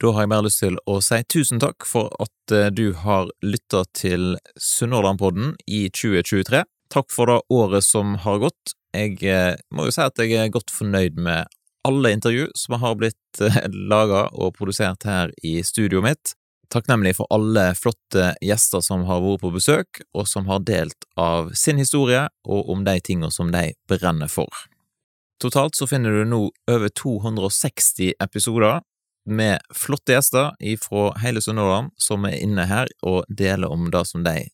Da har jeg bare lyst til å si tusen takk for at eh, du har lytta til Sunnhordlandpodden i 2023. Takk for det året som har gått. Jeg eh, må jo si at jeg er godt fornøyd med alle intervju som har blitt eh, laga og produsert her i studioet mitt. Takknemlig for alle flotte gjester som har vært på besøk, og som har delt av sin historie og om de tingene som de brenner for. Totalt så finner du nå over 260 episoder med flotte gjester fra hele Sunnhordland som er inne her og deler om det som de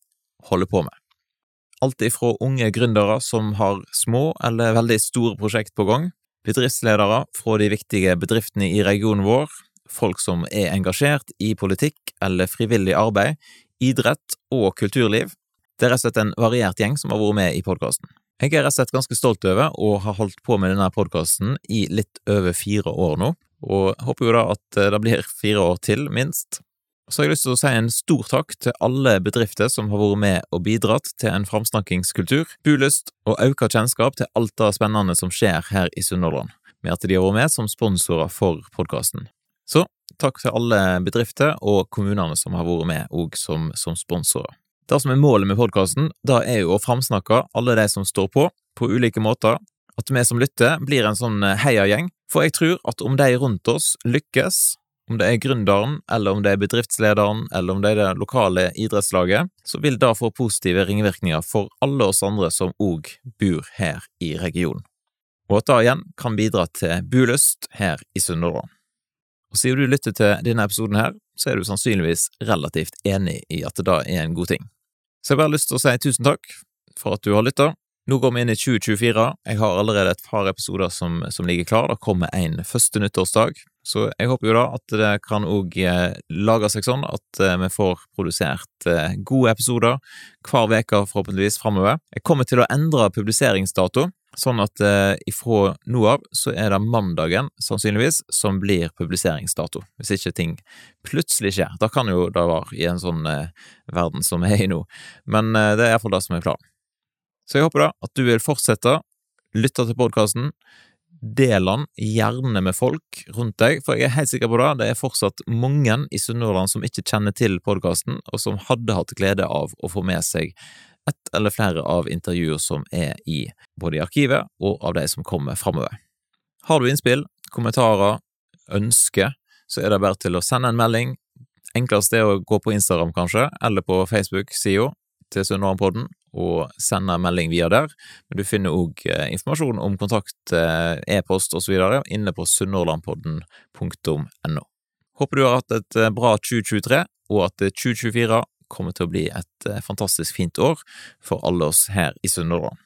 holder på med. Alt ifra unge gründere som har små eller veldig store prosjekt på gang, bedriftsledere fra de viktige bedriftene i regionen vår, folk som er engasjert i politikk eller frivillig arbeid, idrett og kulturliv. Det er rett og slett en variert gjeng som har vært med i podkasten. Jeg er rett og slett ganske stolt over å ha holdt på med denne podkasten i litt over fire år nå, og håper jo da at eh, det blir fire år til, minst. Så har jeg lyst til å si en stor takk til alle bedrifter som har vært med og bidratt til en framsnakkingskultur, bulyst og økt kjennskap til alt det spennende som skjer her i Sunnhordland, med at de har vært med som sponsorer for podkasten. Så takk til alle bedrifter og kommunene som har vært med òg som, som sponsorer. Det som er målet med podkasten, da er jo å framsnakke alle de som står på, på ulike måter, at vi som lytter blir en sånn eh, heiagjeng, for jeg tror at om de rundt oss lykkes, om det er gründeren, eller om det er bedriftslederen, eller om det er det lokale idrettslaget, så vil det få positive ringvirkninger for alle oss andre som òg bor her i regionen, og at det igjen kan bidra til bulyst her i Sunnhordland. Og siden du lytter til denne episoden her, så er du sannsynligvis relativt enig i at det da er en god ting. Så jeg har bare lyst til å si tusen takk for at du har lytta. Nå går vi inn i 2024. Jeg har allerede et par episoder som, som ligger klar. Det kommer en første nyttårsdag, så jeg håper jo da at det kan òg eh, lage seg sånn at eh, vi får produsert eh, gode episoder hver uke forhåpentligvis framover. Jeg kommer til å endre publiseringsdato, sånn at ifra nå av så er det mandagen, sannsynligvis, som blir publiseringsdato, hvis ikke ting plutselig skjer. Da kan jo det være i en sånn verden som vi er i nå, men det er iallfall det som er planen. Så jeg håper da at du vil fortsette, lytte til podkasten, del den gjerne med folk rundt deg, for jeg er helt sikker på det, det er fortsatt mange i Sunnhordland som ikke kjenner til podkasten, og som hadde hatt glede av å få med seg ett eller flere av intervjuer som er i både i arkivet og av de som kommer framover. Har du innspill, kommentarer, ønsker, så er det bare til å sende en melding. Enklest er å gå på Instagram, kanskje, eller på Facebook-sida til Sunnhordlandpodden og sende melding via der. Men du finner òg eh, informasjon om kontakt, eh, e-post osv. inne på sunnhordlandpodden.no. Håper du har hatt et eh, bra 2023, og at 2024 kommer til å bli et fantastisk fint år for alle oss her i Sunnhordland.